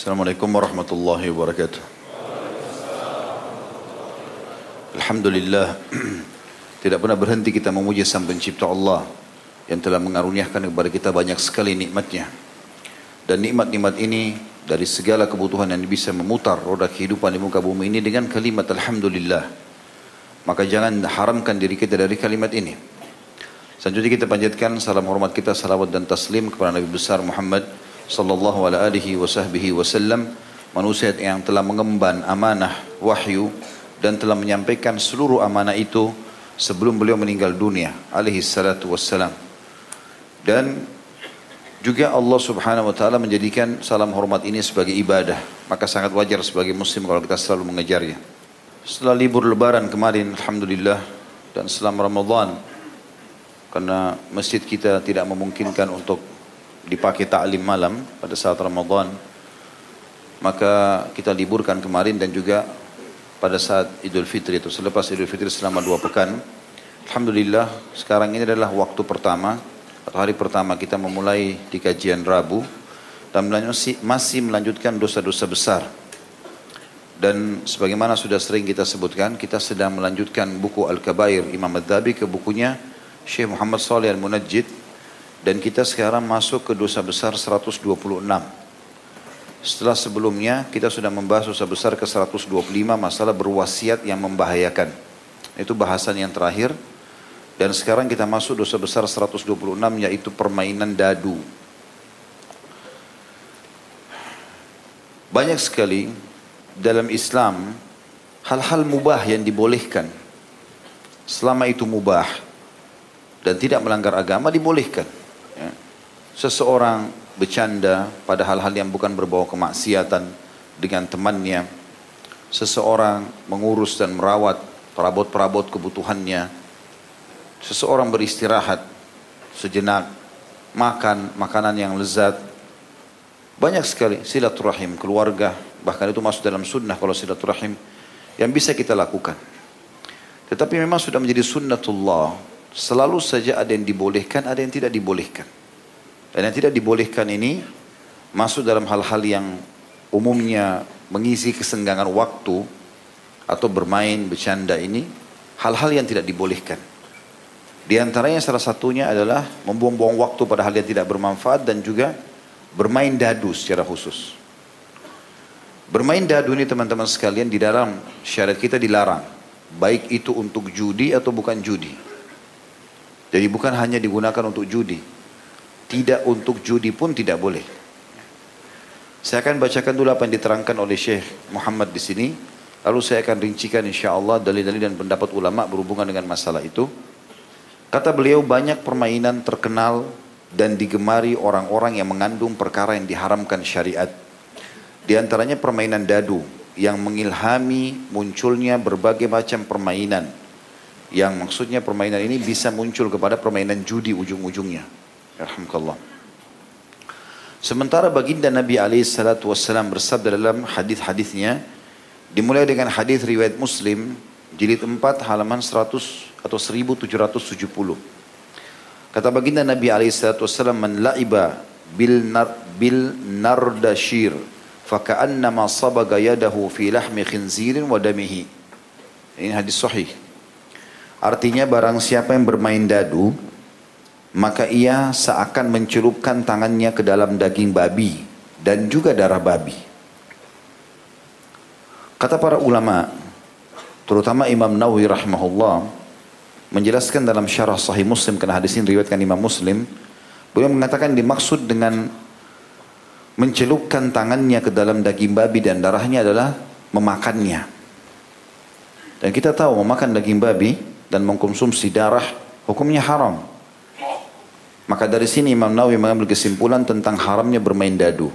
Assalamualaikum warahmatullahi wabarakatuh. Alhamdulillah tidak pernah berhenti kita memuji sang pencipta Allah yang telah mengaruniakan kepada kita banyak sekali nikmatnya. Dan nikmat-nikmat ini dari segala kebutuhan yang bisa memutar roda kehidupan di muka bumi ini dengan kalimat Alhamdulillah. Maka jangan haramkan diri kita dari kalimat ini. Selanjutnya kita panjatkan salam hormat kita, salawat dan taslim kepada Nabi besar Muhammad sallallahu alaihi wasallam manusia yang telah mengemban amanah wahyu dan telah menyampaikan seluruh amanah itu sebelum beliau meninggal dunia alaihi salatu wassalam dan juga Allah subhanahu wa ta'ala menjadikan salam hormat ini sebagai ibadah. Maka sangat wajar sebagai muslim kalau kita selalu mengejarnya. Setelah libur lebaran kemarin Alhamdulillah dan selama Ramadan karena masjid kita tidak memungkinkan untuk dipakai taklim malam pada saat Ramadan maka kita liburkan kemarin dan juga pada saat Idul Fitri itu. Selepas Idul Fitri selama dua pekan Alhamdulillah sekarang ini adalah waktu pertama atau hari pertama kita memulai di kajian Rabu dan masih melanjutkan dosa-dosa besar. Dan sebagaimana sudah sering kita sebutkan kita sedang melanjutkan buku Al-Kabair Imam Ad-Dabi ke bukunya Syekh Muhammad Salih Al-Munajjid dan kita sekarang masuk ke dosa besar 126. Setelah sebelumnya kita sudah membahas dosa besar ke 125 masalah berwasiat yang membahayakan. Itu bahasan yang terakhir. Dan sekarang kita masuk dosa besar 126 yaitu permainan dadu. Banyak sekali dalam Islam hal-hal mubah yang dibolehkan. Selama itu mubah, dan tidak melanggar agama dibolehkan. Seseorang bercanda pada hal-hal yang bukan berbau kemaksiatan dengan temannya. Seseorang mengurus dan merawat perabot-perabot kebutuhannya. Seseorang beristirahat sejenak, makan makanan yang lezat. Banyak sekali silaturahim keluarga, bahkan itu masuk dalam sunnah kalau silaturahim yang bisa kita lakukan. Tetapi memang sudah menjadi sunnatullah Selalu saja ada yang dibolehkan, ada yang tidak dibolehkan. Dan yang tidak dibolehkan ini masuk dalam hal-hal yang umumnya mengisi kesenggangan waktu atau bermain, bercanda ini, hal-hal yang tidak dibolehkan. Di antaranya salah satunya adalah membuang-buang waktu pada hal yang tidak bermanfaat dan juga bermain dadu secara khusus. Bermain dadu ini teman-teman sekalian di dalam syariat kita dilarang. Baik itu untuk judi atau bukan judi. Jadi bukan hanya digunakan untuk judi. Tidak untuk judi pun tidak boleh. Saya akan bacakan dulu apa yang diterangkan oleh Syekh Muhammad di sini. Lalu saya akan rincikan insya Allah dalil-dalil dan pendapat ulama berhubungan dengan masalah itu. Kata beliau banyak permainan terkenal dan digemari orang-orang yang mengandung perkara yang diharamkan syariat. Di antaranya permainan dadu yang mengilhami munculnya berbagai macam permainan yang maksudnya permainan ini bisa muncul kepada permainan judi ujung-ujungnya. Alhamdulillah. Sementara baginda Nabi SAW bersabda dalam hadis-hadisnya dimulai dengan hadis riwayat Muslim jilid 4 halaman 100 atau 1770. Kata baginda Nabi SAW man la'iba bil nar bil nardashir faka'annama sabaga yadahu fi lahmi khinzirin wa damihi. Ini hadis sahih. Artinya barang siapa yang bermain dadu, maka ia seakan mencelupkan tangannya ke dalam daging babi dan juga darah babi. Kata para ulama, terutama Imam Nawawi rahimahullah, menjelaskan dalam syarah sahih Muslim karena hadis ini riwayatkan Imam Muslim, beliau mengatakan dimaksud dengan mencelupkan tangannya ke dalam daging babi dan darahnya adalah memakannya. Dan kita tahu memakan daging babi dan mengkonsumsi darah hukumnya haram. Maka dari sini Imam Nawawi mengambil kesimpulan tentang haramnya bermain dadu.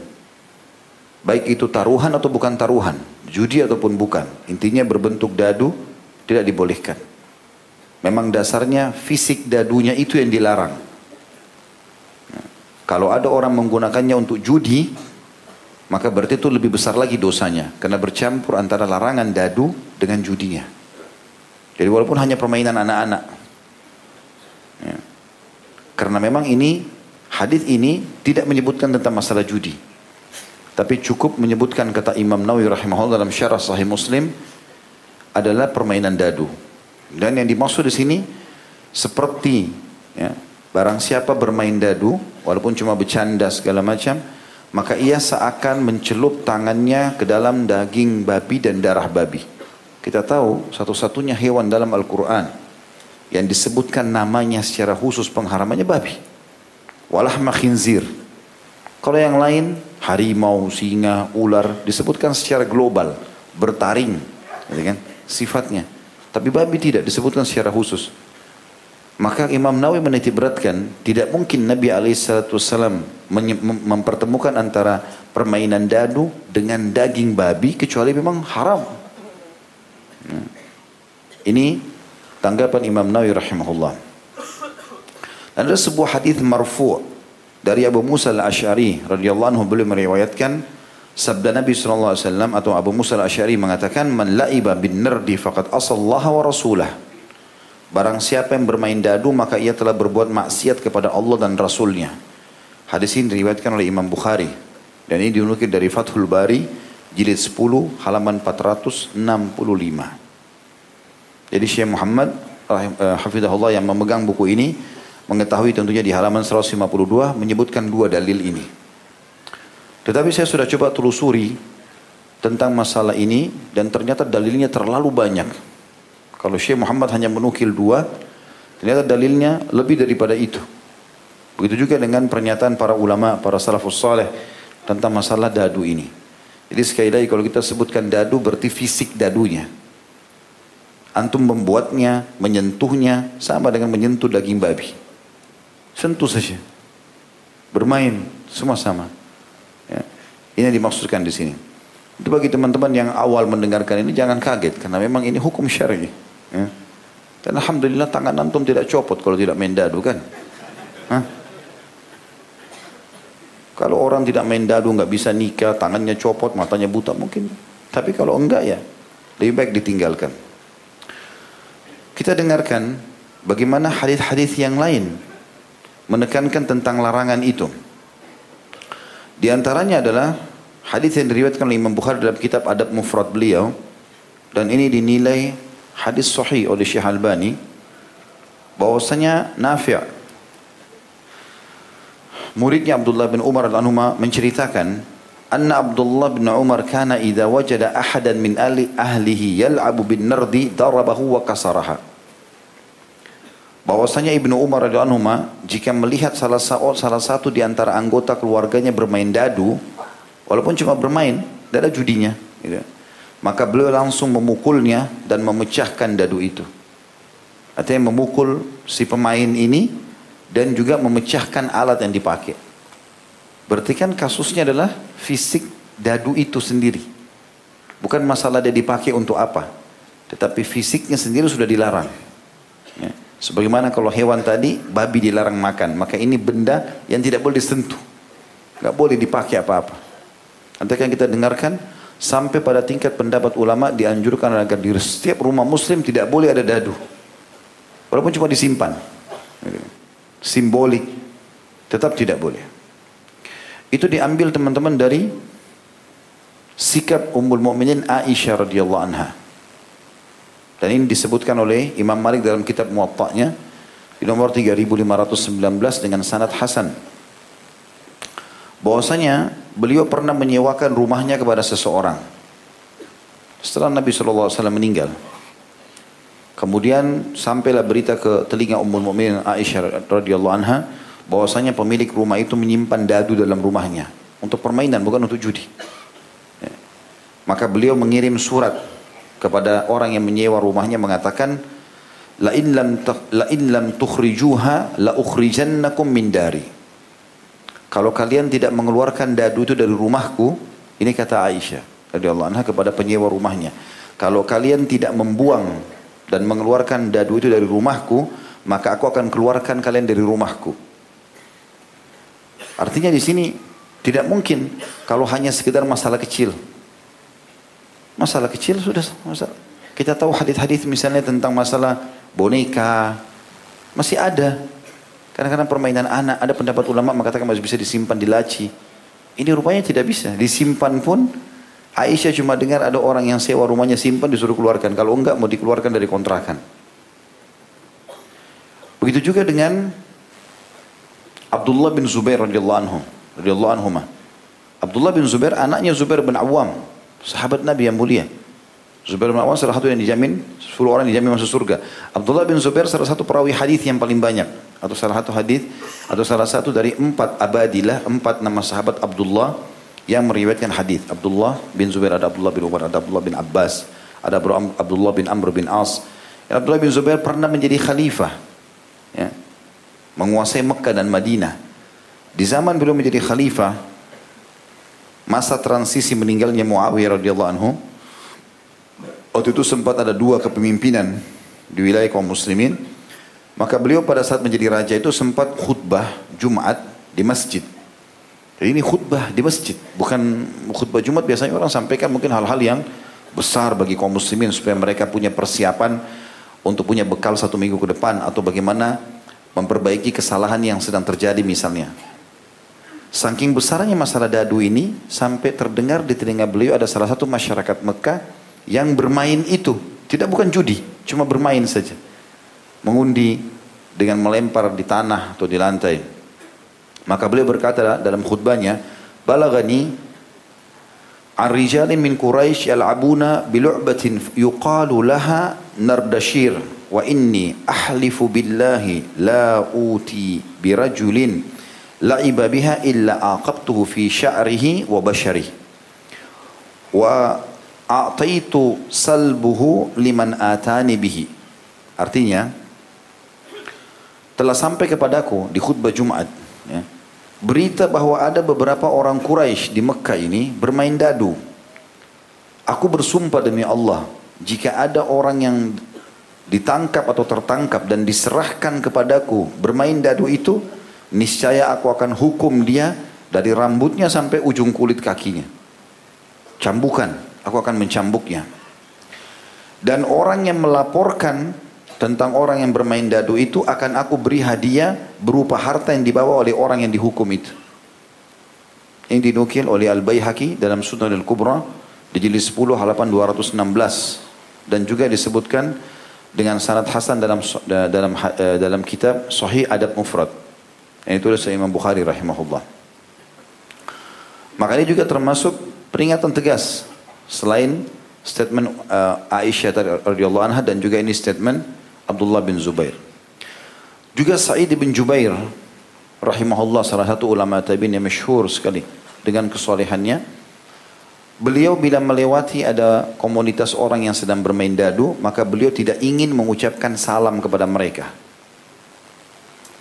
Baik itu taruhan atau bukan taruhan, judi ataupun bukan. Intinya berbentuk dadu tidak dibolehkan. Memang dasarnya fisik dadunya itu yang dilarang. Kalau ada orang menggunakannya untuk judi, maka berarti itu lebih besar lagi dosanya. Karena bercampur antara larangan dadu dengan judinya. Jadi walaupun hanya permainan anak-anak. Ya. Karena memang ini hadis ini tidak menyebutkan tentang masalah judi. Tapi cukup menyebutkan kata Imam Nawawi rahimahullah dalam syarah Sahih Muslim adalah permainan dadu. Dan yang dimaksud di sini seperti ya, barang siapa bermain dadu walaupun cuma bercanda segala macam maka ia seakan mencelup tangannya ke dalam daging babi dan darah babi. Kita tahu satu-satunya hewan dalam Al-Quran yang disebutkan namanya secara khusus pengharamannya babi. Walah khinzir. Kalau yang lain harimau, singa, ular disebutkan secara global, bertaring, gitu kan? Sifatnya. Tapi babi tidak disebutkan secara khusus. Maka Imam Nawawi menitik beratkan tidak mungkin Nabi SAW mempertemukan antara permainan dadu dengan daging babi kecuali memang haram. Hmm. Ini tanggapan Imam Nawawi rahimahullah. Ada sebuah hadis marfu' Dari Abu Musa al-Ash'ari radhiyallahu anhu beliau meriwayatkan sabda Nabi SAW atau Abu Musa al-Ash'ari mengatakan man la'iba bin nardi faqad asallaha wa rasulah. Barang siapa yang bermain dadu maka ia telah berbuat maksiat kepada Allah dan Rasulnya. Hadis ini diriwayatkan oleh Imam Bukhari dan ini dinukil dari Fathul Bari jilid 10 halaman 465. Jadi Syekh Muhammad uh, hafizahullah yang memegang buku ini mengetahui tentunya di halaman 152 menyebutkan dua dalil ini. Tetapi saya sudah coba telusuri tentang masalah ini dan ternyata dalilnya terlalu banyak. Kalau Syekh Muhammad hanya menukil dua, ternyata dalilnya lebih daripada itu. Begitu juga dengan pernyataan para ulama, para salafus saleh tentang masalah dadu ini. Jadi sekali lagi kalau kita sebutkan dadu berarti fisik dadunya. Antum membuatnya, menyentuhnya sama dengan menyentuh daging babi. Sentuh saja. Bermain, semua sama. Ya. Ini yang dimaksudkan di sini. Itu bagi teman-teman yang awal mendengarkan ini jangan kaget karena memang ini hukum syar'i. Ya. Dan alhamdulillah tangan antum tidak copot kalau tidak main dadu kan. Hah? Kalau orang tidak main dadu nggak bisa nikah, tangannya copot, matanya buta mungkin. Tapi kalau enggak ya lebih baik ditinggalkan. Kita dengarkan bagaimana hadis-hadis yang lain menekankan tentang larangan itu. Di antaranya adalah hadis yang diriwayatkan oleh Imam Bukhari dalam kitab Adab Mufrad beliau dan ini dinilai hadis sahih oleh Syekh Albani bahwasanya Nafi' muridnya Abdullah bin Umar al-Anhuma menceritakan anna Abdullah bin Umar kana idza wajada ahadan min ahli ahlihi yal'abu bin nardi darabahu wa kasaraha bahwasanya Ibnu Umar radhiyallahu anhu jika melihat salah, salah satu di antara anggota keluarganya bermain dadu, walaupun cuma bermain, tidak ada judinya, gitu. maka beliau langsung memukulnya dan memecahkan dadu itu. Artinya memukul si pemain ini dan juga memecahkan alat yang dipakai. Berarti kan kasusnya adalah fisik dadu itu sendiri. Bukan masalah dia dipakai untuk apa. Tetapi fisiknya sendiri sudah dilarang. Sebagaimana kalau hewan tadi, babi dilarang makan. Maka ini benda yang tidak boleh disentuh. Gak boleh dipakai apa-apa. Nanti akan kita dengarkan, sampai pada tingkat pendapat ulama dianjurkan agar di setiap rumah muslim tidak boleh ada dadu. Walaupun cuma disimpan. Simbolik. Tetap tidak boleh. Itu diambil teman-teman dari sikap Ummul Mukminin Aisyah radhiyallahu anha. Dan ini disebutkan oleh Imam Malik dalam kitab Muwatta'nya di nomor 3519 dengan sanad hasan. Bahwasanya beliau pernah menyewakan rumahnya kepada seseorang. Setelah Nabi SAW meninggal. Kemudian sampailah berita ke telinga Ummul Mukminin Aisyah radhiyallahu anha bahwasanya pemilik rumah itu menyimpan dadu dalam rumahnya untuk permainan bukan untuk judi. Ya. Maka beliau mengirim surat kepada orang yang menyewa rumahnya mengatakan la in lam la in lam tukhrijuha la ukhrijannakum min dari. Kalau kalian tidak mengeluarkan dadu itu dari rumahku ini kata Aisyah radhiyallahu anha kepada penyewa rumahnya. Kalau kalian tidak membuang dan mengeluarkan dadu itu dari rumahku maka aku akan keluarkan kalian dari rumahku. Artinya di sini tidak mungkin kalau hanya sekedar masalah kecil Masalah kecil sudah masalah. Kita tahu hadis-hadis misalnya tentang masalah boneka masih ada. Karena karena permainan anak ada pendapat ulama mengatakan masih bisa disimpan di laci. Ini rupanya tidak bisa. Disimpan pun Aisyah cuma dengar ada orang yang sewa rumahnya simpan disuruh keluarkan. Kalau enggak mau dikeluarkan dari kontrakan. Begitu juga dengan Abdullah bin Zubair radhiyallahu anhu, radhiyallahu anhu. Abdullah bin Zubair anaknya Zubair bin Awam, sahabat Nabi yang mulia. Zubair bin Awam salah satu yang dijamin 10 orang dijamin masuk surga. Abdullah bin Zubair salah satu perawi hadis yang paling banyak atau salah satu hadis atau salah satu dari empat abadilah empat nama sahabat Abdullah yang meriwayatkan hadis. Abdullah bin Zubair ada Abdullah bin Umar ada Abdullah bin Abbas ada Abdullah bin Amr bin As. Abdullah bin Zubair pernah menjadi khalifah ya, menguasai Mekah dan Madinah. Di zaman beliau menjadi khalifah masa transisi meninggalnya Muawiyah radhiyallahu anhu Waktu itu sempat ada dua kepemimpinan di wilayah kaum muslimin. Maka beliau pada saat menjadi raja itu sempat khutbah Jumat di masjid. Jadi ini khutbah di masjid, bukan khutbah Jumat biasanya orang sampaikan mungkin hal-hal yang besar bagi kaum muslimin supaya mereka punya persiapan untuk punya bekal satu minggu ke depan atau bagaimana memperbaiki kesalahan yang sedang terjadi misalnya. Saking besarnya masalah dadu ini sampai terdengar di telinga beliau ada salah satu masyarakat Mekah yang bermain itu tidak bukan judi, cuma bermain saja. Mengundi dengan melempar di tanah atau di lantai. Maka beliau berkata dalam khutbahnya, "Balagani ar-rijal min Quraisy yal'abuna bilu'batin yuqalu laha nardashir wa inni ahlifu billahi la uti birajulin la'iba biha illa aqabtuhu fi sya'rihi wa basharihi." Wa a'taitu salbuhu liman atani bihi. Artinya, telah sampai kepadaku di khutbah Jumat, ya, berita bahwa ada beberapa orang Quraisy di Mekah ini bermain dadu. Aku bersumpah demi Allah, jika ada orang yang ditangkap atau tertangkap dan diserahkan kepadaku bermain dadu itu, niscaya aku akan hukum dia dari rambutnya sampai ujung kulit kakinya. Cambukan aku akan mencambuknya. Dan orang yang melaporkan tentang orang yang bermain dadu itu akan aku beri hadiah berupa harta yang dibawa oleh orang yang dihukum itu. Ini dinukil oleh Al-Bayhaqi dalam Sunan Al-Kubra di jilid 10 halaman 216 dan juga disebutkan dengan sanad hasan dalam dalam eh, dalam kitab Sahih Adab Mufrad. Yang itu oleh Imam Bukhari rahimahullah. Maka ini juga termasuk peringatan tegas Selain statement uh, Aisyah radhiyallahu anha dan juga ini statement Abdullah bin Zubair. Juga Sa'id bin Jubair rahimahullah salah satu ulama tabi'in yang masyhur sekali dengan kesolehannya. Beliau bila melewati ada komunitas orang yang sedang bermain dadu, maka beliau tidak ingin mengucapkan salam kepada mereka.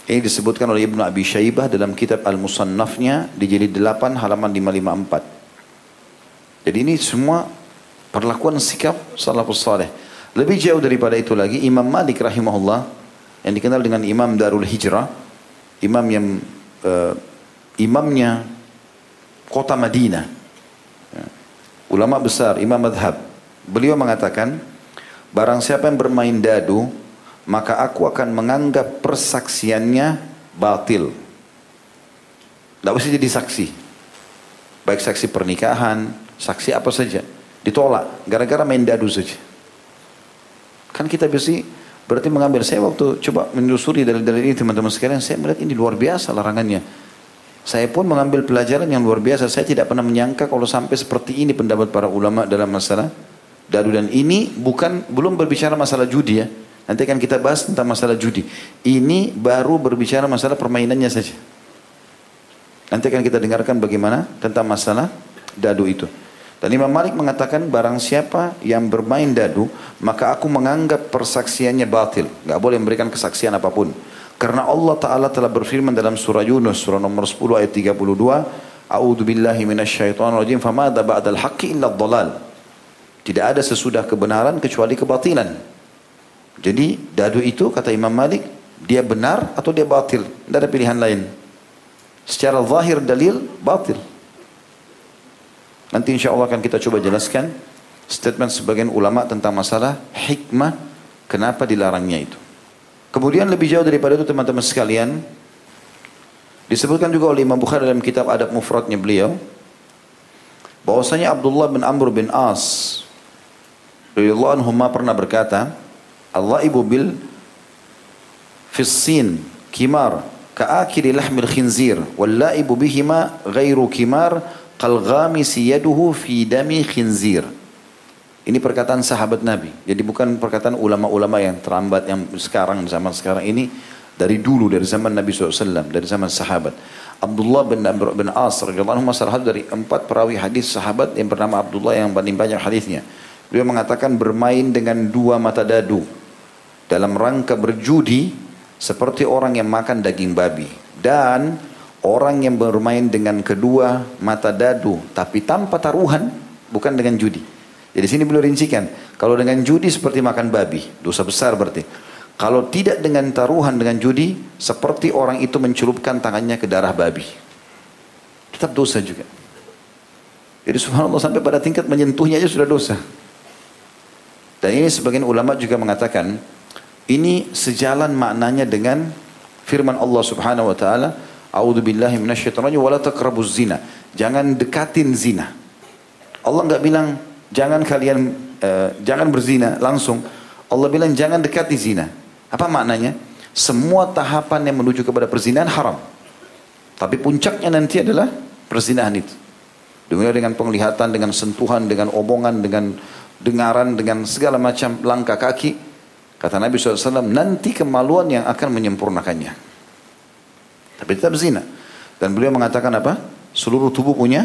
Ini disebutkan oleh Ibnu Abi Syaibah dalam kitab Al-Musannafnya di jilid 8 halaman 554. Jadi ini semua perlakuan sikap salafus saleh. Lebih jauh daripada itu lagi Imam Malik rahimahullah yang dikenal dengan Imam Darul Hijrah, imam yang uh, imamnya kota Madinah. Ya. Ulama besar, imam madhab. Beliau mengatakan, barang siapa yang bermain dadu, maka aku akan menganggap persaksiannya batil. Tidak usah jadi saksi. Baik saksi pernikahan, Saksi apa saja. Ditolak. Gara-gara main dadu saja. Kan kita biasa berarti mengambil. Saya waktu coba menyusuri dari dari ini teman-teman sekalian. Saya melihat ini luar biasa larangannya. Saya pun mengambil pelajaran yang luar biasa. Saya tidak pernah menyangka kalau sampai seperti ini pendapat para ulama dalam masalah dadu dan ini bukan belum berbicara masalah judi ya. Nanti akan kita bahas tentang masalah judi. Ini baru berbicara masalah permainannya saja. Nanti akan kita dengarkan bagaimana tentang masalah dadu itu. Dan Imam Malik mengatakan barang siapa yang bermain dadu maka aku menganggap persaksiannya batil. Gak boleh memberikan kesaksian apa pun. Karena Allah Ta'ala telah berfirman dalam surah Yunus surah nomor 10 ayat 32 A'udhu billahi minasyaitan rajim famada ba'dal haqqi illa dhalal. Tidak ada sesudah kebenaran kecuali kebatilan. Jadi dadu itu kata Imam Malik dia benar atau dia batil. Tidak ada pilihan lain. Secara zahir dalil batil. Nanti insya Allah akan kita coba jelaskan statement sebagian ulama tentang masalah hikmah kenapa dilarangnya itu. Kemudian lebih jauh daripada itu teman-teman sekalian, Disebutkan juga oleh Imam Bukhari dalam kitab Adab Mufradnya beliau bahwasanya Abdullah bin Amr bin As radhiyallahu anhu pernah berkata, Allah ibu bil fissin kimar ka'akili lahmil khinzir wallaibu bihima ghairu kimar ghamisi yaduhu fi dami. Ini perkataan sahabat Nabi. Jadi bukan perkataan ulama-ulama yang terambat yang sekarang zaman sekarang ini dari dulu dari zaman Nabi SAW dari zaman sahabat. Abdullah bin Amr bin As radhiyallahu anhu dari empat perawi hadis sahabat yang bernama Abdullah yang paling banyak hadisnya. Beliau mengatakan bermain dengan dua mata dadu dalam rangka berjudi seperti orang yang makan daging babi dan orang yang bermain dengan kedua mata dadu tapi tanpa taruhan bukan dengan judi. Jadi sini beliau rincikan, kalau dengan judi seperti makan babi, dosa besar berarti. Kalau tidak dengan taruhan dengan judi, seperti orang itu mencelupkan tangannya ke darah babi. Tetap dosa juga. Jadi subhanallah sampai pada tingkat menyentuhnya aja sudah dosa. Dan ini sebagian ulama juga mengatakan, ini sejalan maknanya dengan firman Allah subhanahu wa ta'ala, A'udhu billahi minasyaitanirrajim wa la taqrabuz zina. Jangan dekatin zina. Allah nggak bilang jangan kalian uh, jangan berzina langsung. Allah bilang jangan dekati zina. Apa maknanya? Semua tahapan yang menuju kepada perzinahan haram. Tapi puncaknya nanti adalah perzinahan itu. Dengan dengan penglihatan, dengan sentuhan, dengan omongan, dengan dengaran, dengan segala macam langkah kaki. Kata Nabi SAW, nanti kemaluan yang akan menyempurnakannya. Tapi tetap zina. Dan beliau mengatakan apa? Seluruh tubuh punya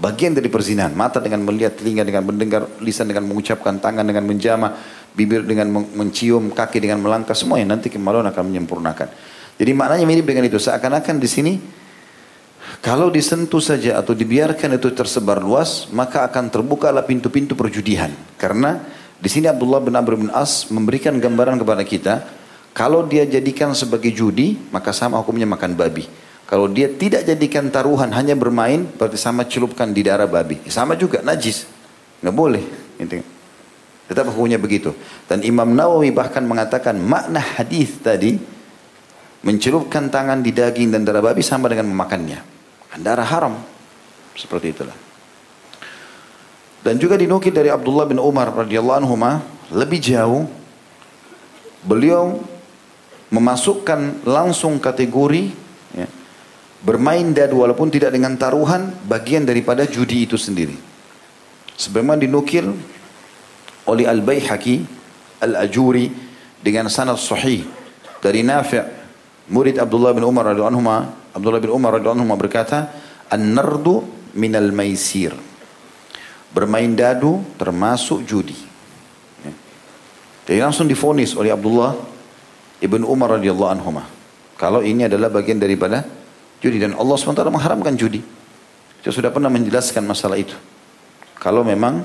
bagian dari perzinahan. Mata dengan melihat, telinga dengan mendengar, lisan dengan mengucapkan, tangan dengan menjamah, bibir dengan mencium, kaki dengan melangkah, semuanya nanti kemaluan akan menyempurnakan. Jadi maknanya mirip dengan itu. Seakan-akan di sini kalau disentuh saja atau dibiarkan itu tersebar luas, maka akan terbukalah pintu-pintu perjudian. Karena di sini Abdullah bin Amr bin As memberikan gambaran kepada kita, kalau dia jadikan sebagai judi, maka sama hukumnya makan babi. Kalau dia tidak jadikan taruhan hanya bermain berarti sama celupkan di darah babi. Sama juga najis. Nggak boleh. Gitu. Tetap hukumnya begitu. Dan Imam Nawawi bahkan mengatakan makna hadis tadi mencelupkan tangan di daging dan darah babi sama dengan memakannya. Kan darah haram. Seperti itulah. Dan juga dinukil dari Abdullah bin Umar radhiyallahu anhu lebih jauh beliau memasukkan langsung kategori ya, Bermain dadu walaupun tidak dengan taruhan bagian daripada judi itu sendiri. Sebagaimana dinukil oleh Al-Baihaqi Al-Ajuri dengan sanad sahih dari Nafi' murid Abdullah bin Umar radhiyallahu anhu Abdullah bin Umar radhiyallahu anhu berkata an-nardu minal maisir bermain dadu termasuk judi ya. jadi langsung difonis oleh Abdullah ibn Umar radhiyallahu anhu kalau ini adalah bagian daripada judi dan Allah SWT mengharamkan judi. Saya sudah pernah menjelaskan masalah itu. Kalau memang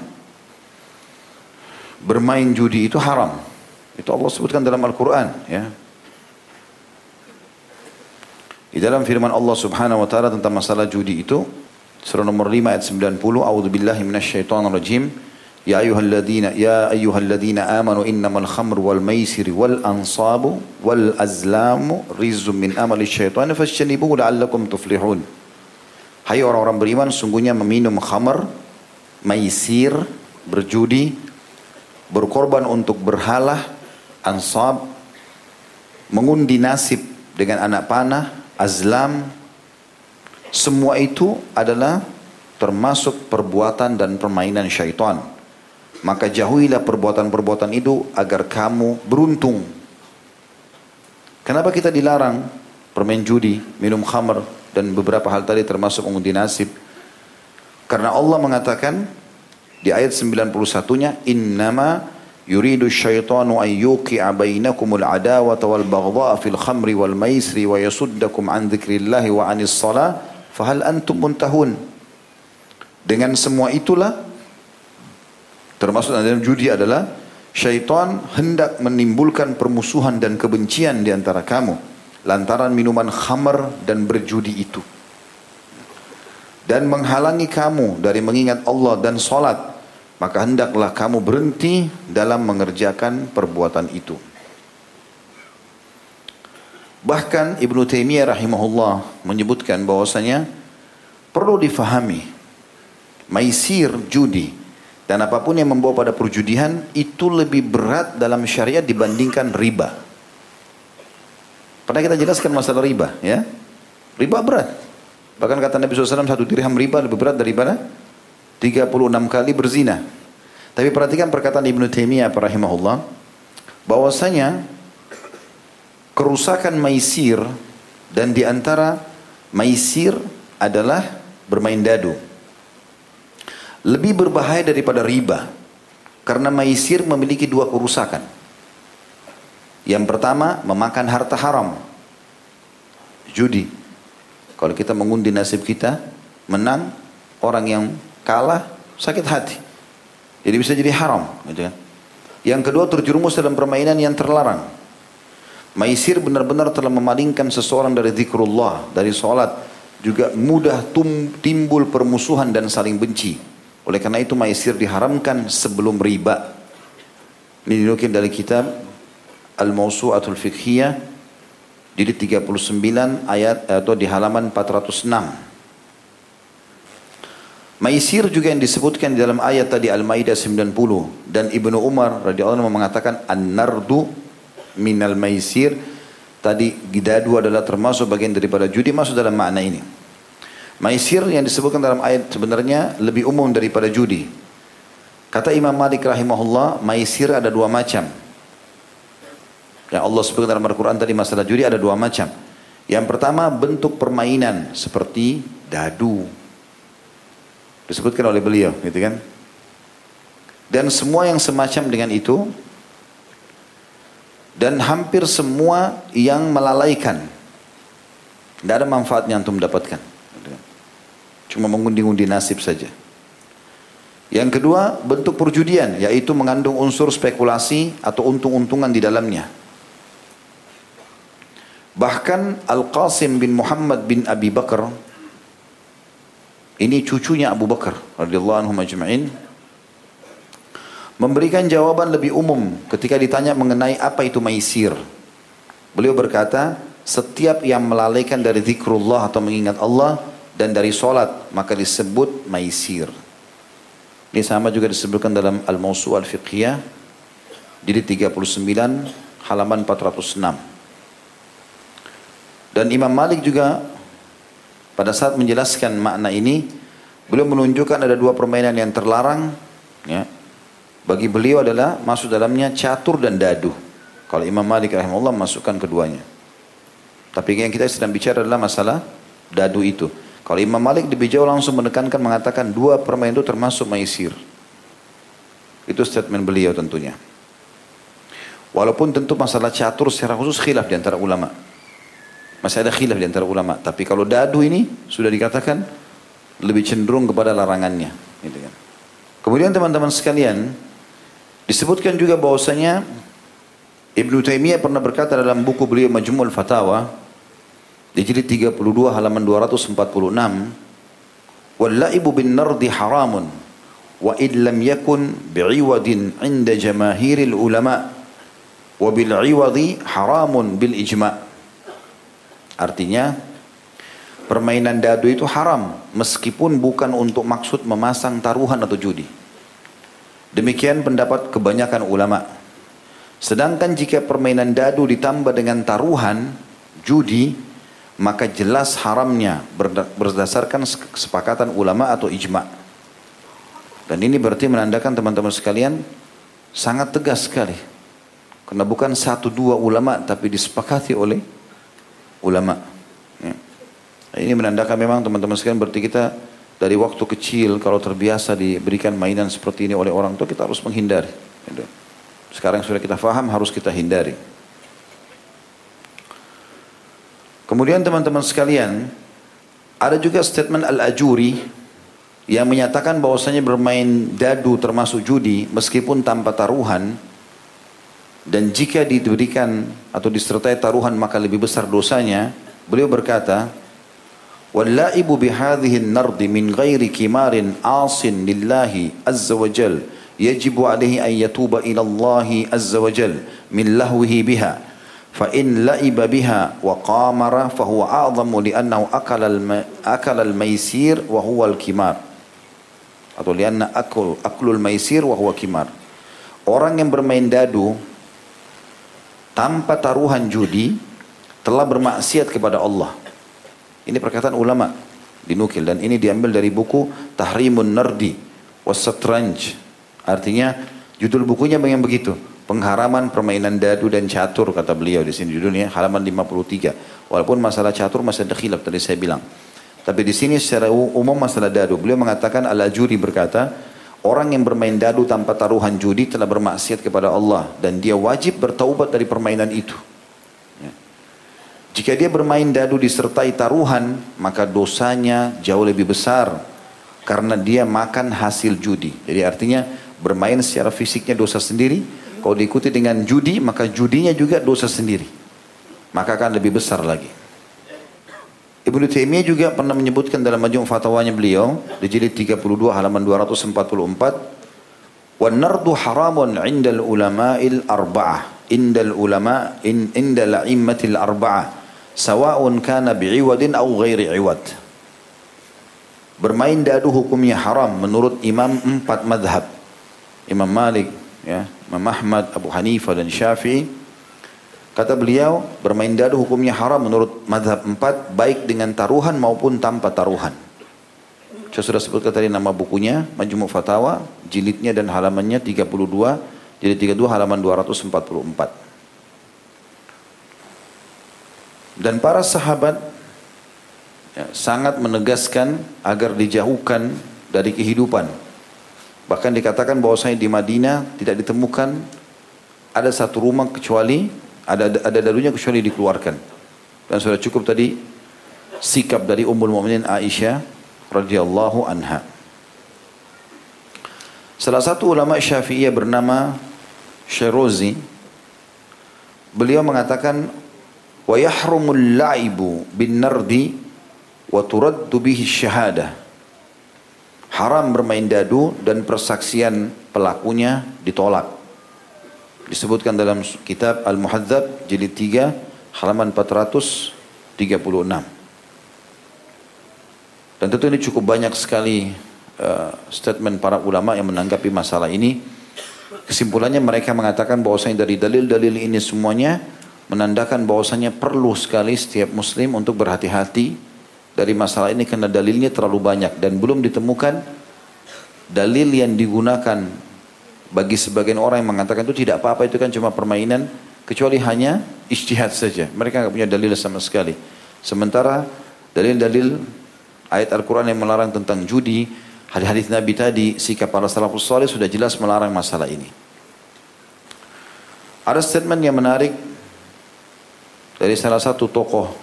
bermain judi itu haram. Itu Allah sebutkan dalam Al-Quran. Ya. Di dalam firman Allah Subhanahu wa taala tentang masalah judi itu Surah nomor 5 ayat 90, A'udzubillahi minasyaitonirrajim. Ya ayyuhalladzina ya ayyuhalladzina amanu innamal khamru wal ma'isir wal ansabu wal azlamu rizqun min amali syaitani fajtanibuhu la'allakum tuflihun. Hai orang-orang beriman, sungguhnya meminum khamar, maisir, berjudi, berkorban untuk berhala, ansab, mengundi nasib dengan anak panah, azlam, semua itu adalah termasuk perbuatan dan permainan syaitan maka jauhilah perbuatan-perbuatan itu agar kamu beruntung. Kenapa kita dilarang permain judi, minum khamr dan beberapa hal tadi termasuk mengundi nasib? Karena Allah mengatakan di ayat 91-nya innama yuridu syaitanu an yuqi'a bainakumul adawata wal baghdha'a fil khamri wal maisri wa yasuddakum an dzikrillahi wa anis shalah fahal antum muntahun dengan semua itulah Termasuk dalam judi adalah syaitan hendak menimbulkan permusuhan dan kebencian di antara kamu lantaran minuman khamar dan berjudi itu. Dan menghalangi kamu dari mengingat Allah dan solat, maka hendaklah kamu berhenti dalam mengerjakan perbuatan itu. Bahkan Ibnu Taimiyah rahimahullah menyebutkan bahwasanya perlu difahami maisir judi dan apa pun yang membawa pada perjudian itu lebih berat dalam syariat dibandingkan riba. Pernah kita jelaskan masalah riba ya. Riba berat. Bahkan kata Nabi SAW satu dirham riba lebih berat daripada 36 kali berzina. Tapi perhatikan perkataan Ibnu Taimiyah rahimahullah bahwasanya kerusakan maisir dan di antara maisir adalah bermain dadu. Lebih berbahaya daripada riba karena maisir memiliki dua kerusakan. Yang pertama, memakan harta haram. Judi. Kalau kita mengundi nasib kita, menang, orang yang kalah sakit hati. Jadi bisa jadi haram, gitu kan. Yang kedua terjerumus dalam permainan yang terlarang. Maisir benar-benar telah memalingkan seseorang dari zikrullah, dari sholat. Juga mudah timbul permusuhan dan saling benci. Oleh karena itu maisir diharamkan sebelum riba. Ini dinukil dari kitab Al-Mawsu'atul Fiqhiyah di 39 ayat atau di halaman 406. Maisir juga yang disebutkan di dalam ayat tadi Al-Maidah 90 dan Ibnu Umar radhiyallahu anhu mengatakan an-nardu minal maisir tadi gidadu adalah termasuk bagian daripada judi masuk dalam makna ini. Maisir yang disebutkan dalam ayat sebenarnya lebih umum daripada judi. Kata Imam Malik rahimahullah, maisir ada dua macam. Yang Allah sebutkan dalam Al-Quran tadi masalah judi ada dua macam. Yang pertama bentuk permainan seperti dadu. Disebutkan oleh beliau, gitu kan? Dan semua yang semacam dengan itu dan hampir semua yang melalaikan. Tidak ada manfaatnya untuk mendapatkan. Cuma mengundi-undi nasib saja. Yang kedua, bentuk perjudian, yaitu mengandung unsur spekulasi atau untung-untungan di dalamnya. Bahkan Al-Qasim bin Muhammad bin Abi Bakar, ini cucunya Abu Bakar radhiyallahu anhu majma'in, memberikan jawaban lebih umum ketika ditanya mengenai apa itu maisir. Beliau berkata, setiap yang melalaikan dari zikrullah atau mengingat Allah dan dari solat maka disebut maisir. Ini sama juga disebutkan dalam Al-Mawsu' Al-Fiqhiyah jadi 39 halaman 406. Dan Imam Malik juga pada saat menjelaskan makna ini beliau menunjukkan ada dua permainan yang terlarang ya, bagi beliau adalah masuk dalamnya catur dan dadu. Kalau Imam Malik rahimahullah masukkan keduanya. Tapi yang kita sedang bicara adalah masalah dadu itu. Kalau Imam Malik lebih jauh langsung menekankan mengatakan dua permainan itu termasuk maisir. Itu statement beliau tentunya. Walaupun tentu masalah catur secara khusus khilaf di antara ulama. Masih ada khilaf di antara ulama. Tapi kalau dadu ini sudah dikatakan lebih cenderung kepada larangannya. Gitu kan. Kemudian teman-teman sekalian, Disebutkan juga bahwasanya Ibnu Taimiyah pernah berkata dalam buku beliau Majmu'ul Fatawa di jilid 32 halaman 246 Wallaibu bin nardi haramun wa id lam yakun bi'iwadin 'inda jamaahiril ulama wa bil 'iwadi haramun bil ijma' Artinya permainan dadu itu haram meskipun bukan untuk maksud memasang taruhan atau judi. Demikian pendapat kebanyakan ulama. Sedangkan jika permainan dadu ditambah dengan taruhan, judi, maka jelas haramnya berdasarkan kesepakatan ulama atau ijma. Dan ini berarti menandakan teman-teman sekalian sangat tegas sekali. Karena bukan satu dua ulama tapi disepakati oleh ulama. Ya. Ini menandakan memang teman-teman sekalian berarti kita dari waktu kecil kalau terbiasa diberikan mainan seperti ini oleh orang tua kita harus menghindari. Sekarang sudah kita faham harus kita hindari. Kemudian teman-teman sekalian, ada juga statement Al-Ajuri yang menyatakan bahwasanya bermain dadu termasuk judi meskipun tanpa taruhan dan jika diberikan atau disertai taruhan maka lebih besar dosanya. Beliau berkata, واللائب بهذه النرد من غير كمار عاص لله عز وجل يجب عليه أن يتوب إلى الله عز وجل من لهوه بها فإن لعب بها وقامر فهو أعظم لأنه أكل الم... أكل الميسير وهو الكمار atau lianna akul aklul maisir wa huwa kimar orang yang bermain dadu tanpa taruhan judi telah bermaksiat kepada Allah ini perkataan ulama dinukil dan ini diambil dari buku Tahrimun Nardi Wasatranj artinya judul bukunya yang begitu pengharaman permainan dadu dan catur kata beliau di sini judulnya halaman 53. Walaupun masalah catur masih ada khilaf tadi saya bilang. Tapi di sini secara umum masalah dadu. Beliau mengatakan Al-Ajuri berkata, orang yang bermain dadu tanpa taruhan judi telah bermaksiat kepada Allah dan dia wajib bertaubat dari permainan itu. Jika dia bermain dadu disertai taruhan, maka dosanya jauh lebih besar karena dia makan hasil judi. Jadi artinya bermain secara fisiknya dosa sendiri, kalau diikuti dengan judi, maka judinya juga dosa sendiri. Maka akan lebih besar lagi. Ibnu Taimiyah juga pernah menyebutkan dalam majmu' fatwanya beliau di jilid 32 halaman 244 wan nardu haramun 'indal ulama'il arba'ah indal ulama in indal a'immatil arba'ah sawa'un kana bi'iwadin aw ghairi 'iwad Bermain dadu hukumnya haram menurut imam empat madhab. Imam Malik, ya, Imam Ahmad, Abu Hanifah dan Syafi'i. Kata beliau, bermain dadu hukumnya haram menurut madhab empat, baik dengan taruhan maupun tanpa taruhan. Saya sudah sebutkan tadi nama bukunya, Majmu' Fatawa, jilidnya dan halamannya 32, jilid 32 halaman 244. Dan para sahabat ya, sangat menegaskan agar dijauhkan dari kehidupan Bahkan dikatakan bahwasanya di Madinah tidak ditemukan ada satu rumah kecuali ada ada dalunya kecuali dikeluarkan. Dan sudah cukup tadi sikap dari Ummul Mukminin Aisyah radhiyallahu anha. Salah satu ulama Syafi'iyah bernama Syarozi beliau mengatakan wa yahrumul la'ibu bin nardi wa haram bermain dadu dan persaksian pelakunya ditolak. Disebutkan dalam kitab Al-Muhadzab jilid 3 halaman 436. Dan tentu ini cukup banyak sekali uh, statement para ulama yang menanggapi masalah ini. Kesimpulannya mereka mengatakan bahwasanya dari dalil-dalil ini semuanya menandakan bahwasanya perlu sekali setiap muslim untuk berhati-hati dari masalah ini karena dalilnya terlalu banyak dan belum ditemukan dalil yang digunakan bagi sebagian orang yang mengatakan itu tidak apa-apa itu kan cuma permainan kecuali hanya ijtihad saja. Mereka nggak punya dalil sama sekali. Sementara dalil-dalil ayat Al-Quran yang melarang tentang judi, hadis-hadis Nabi tadi, sikap para salafus saleh sudah jelas melarang masalah ini. Ada statement yang menarik dari salah satu tokoh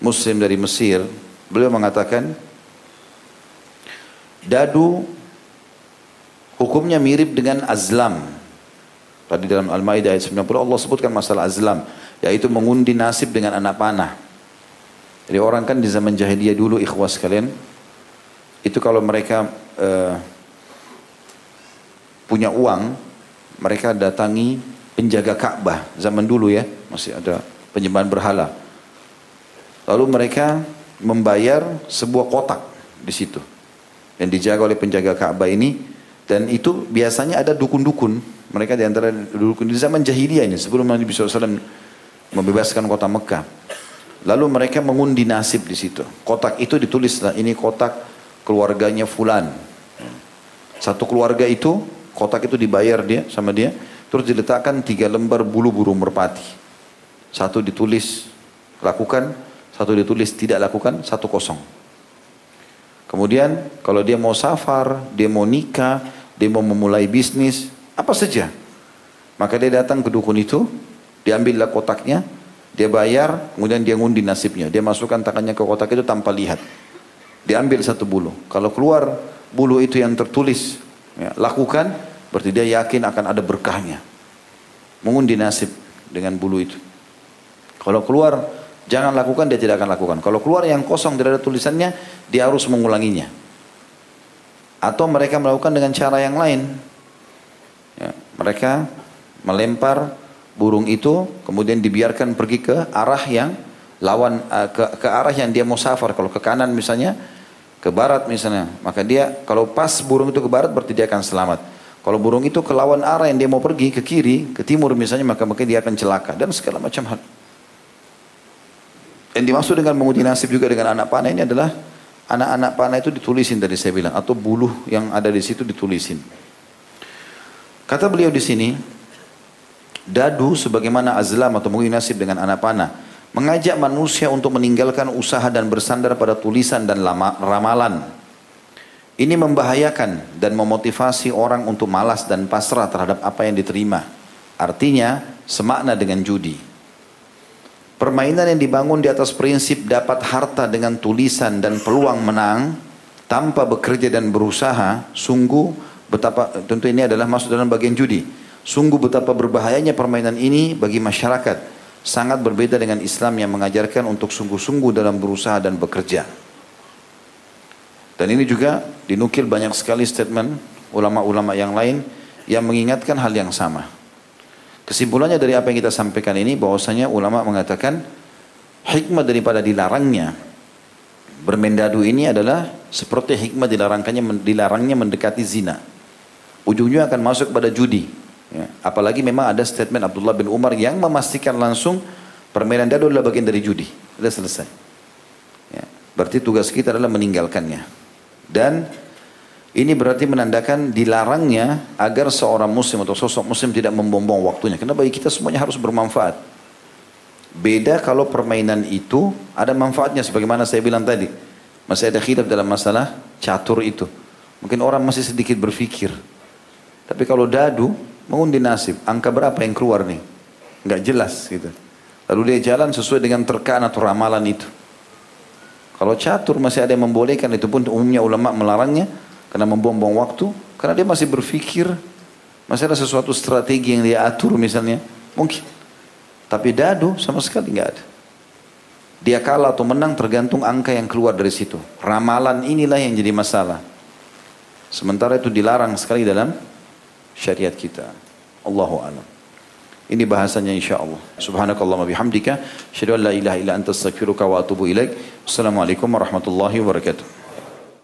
Muslim dari Mesir, beliau mengatakan dadu hukumnya mirip dengan azlam. Tadi dalam Al-Maidah ayat 90 Allah sebutkan masalah azlam, yaitu mengundi nasib dengan anak panah. Jadi orang kan di zaman jahiliyah dulu ikhwas kalian, itu kalau mereka uh, punya uang, mereka datangi penjaga Ka'bah zaman dulu ya, masih ada penyembahan berhala. Lalu mereka membayar sebuah kotak di situ yang dijaga oleh penjaga Ka'bah ini dan itu biasanya ada dukun-dukun mereka di antara dukun di zaman jahiliyah ini sebelum Nabi SAW membebaskan kota Mekah. Lalu mereka mengundi nasib di situ. Kotak itu ditulislah ini kotak keluarganya fulan. Satu keluarga itu kotak itu dibayar dia sama dia terus diletakkan tiga lembar bulu burung merpati. Satu ditulis lakukan satu ditulis tidak lakukan, satu kosong. Kemudian kalau dia mau safar, dia mau nikah, dia mau memulai bisnis, apa saja. Maka dia datang ke dukun itu, diambillah kotaknya, dia bayar, kemudian dia ngundi nasibnya. Dia masukkan tangannya ke kotak itu tanpa lihat. Diambil satu bulu. Kalau keluar bulu itu yang tertulis, ya, lakukan, berarti dia yakin akan ada berkahnya. Mengundi nasib dengan bulu itu. Kalau keluar Jangan lakukan, dia tidak akan lakukan. Kalau keluar yang kosong tidak ada tulisannya, dia harus mengulanginya. Atau mereka melakukan dengan cara yang lain. Ya, mereka melempar burung itu kemudian dibiarkan pergi ke arah yang lawan uh, ke, ke arah yang dia mau safar. Kalau ke kanan misalnya, ke barat misalnya, maka dia kalau pas burung itu ke barat berarti dia akan selamat. Kalau burung itu ke lawan arah yang dia mau pergi ke kiri, ke timur misalnya, maka mungkin dia akan celaka dan segala macam hal. Yang dimaksud dengan menguji nasib juga dengan anak panah ini adalah anak-anak panah itu ditulisin tadi saya bilang atau buluh yang ada di situ ditulisin. Kata beliau di sini, dadu sebagaimana azlam atau mungkin nasib dengan anak panah, mengajak manusia untuk meninggalkan usaha dan bersandar pada tulisan dan lama, ramalan. Ini membahayakan dan memotivasi orang untuk malas dan pasrah terhadap apa yang diterima. Artinya, semakna dengan judi. Permainan yang dibangun di atas prinsip dapat harta dengan tulisan dan peluang menang tanpa bekerja dan berusaha, sungguh betapa tentu ini adalah masuk dalam bagian judi. Sungguh betapa berbahayanya permainan ini bagi masyarakat. Sangat berbeda dengan Islam yang mengajarkan untuk sungguh-sungguh dalam berusaha dan bekerja. Dan ini juga dinukil banyak sekali statement ulama-ulama yang lain yang mengingatkan hal yang sama. Kesimpulannya dari apa yang kita sampaikan ini bahwasanya ulama mengatakan hikmah daripada dilarangnya bermendadu ini adalah seperti hikmah dilarangkannya dilarangnya mendekati zina ujungnya akan masuk pada judi. Ya. Apalagi memang ada statement Abdullah bin Umar yang memastikan langsung permainan dadu adalah bagian dari judi. Sudah selesai. Ya. Berarti tugas kita adalah meninggalkannya. Dan ini berarti menandakan dilarangnya agar seorang muslim atau sosok muslim tidak membuang waktunya. Karena bagi kita semuanya harus bermanfaat. Beda kalau permainan itu ada manfaatnya sebagaimana saya bilang tadi. Masih ada khilaf dalam masalah catur itu. Mungkin orang masih sedikit berpikir. Tapi kalau dadu, mengundi nasib. Angka berapa yang keluar nih? Enggak jelas gitu. Lalu dia jalan sesuai dengan terkaan atau ramalan itu. Kalau catur masih ada yang membolehkan, itu pun umumnya ulama melarangnya. Karena membuang-buang waktu. Karena dia masih berpikir. Masih ada sesuatu strategi yang dia atur misalnya. Mungkin. Tapi dadu sama sekali enggak ada. Dia kalah atau menang tergantung angka yang keluar dari situ. Ramalan inilah yang jadi masalah. Sementara itu dilarang sekali dalam syariat kita. Allahu a'lam. Ini bahasanya insyaallah. Subhanakallahumma bihamdika, asyhadu an la ilaha illa anta astaghfiruka wa atubu ilaik. Assalamualaikum warahmatullahi wabarakatuh.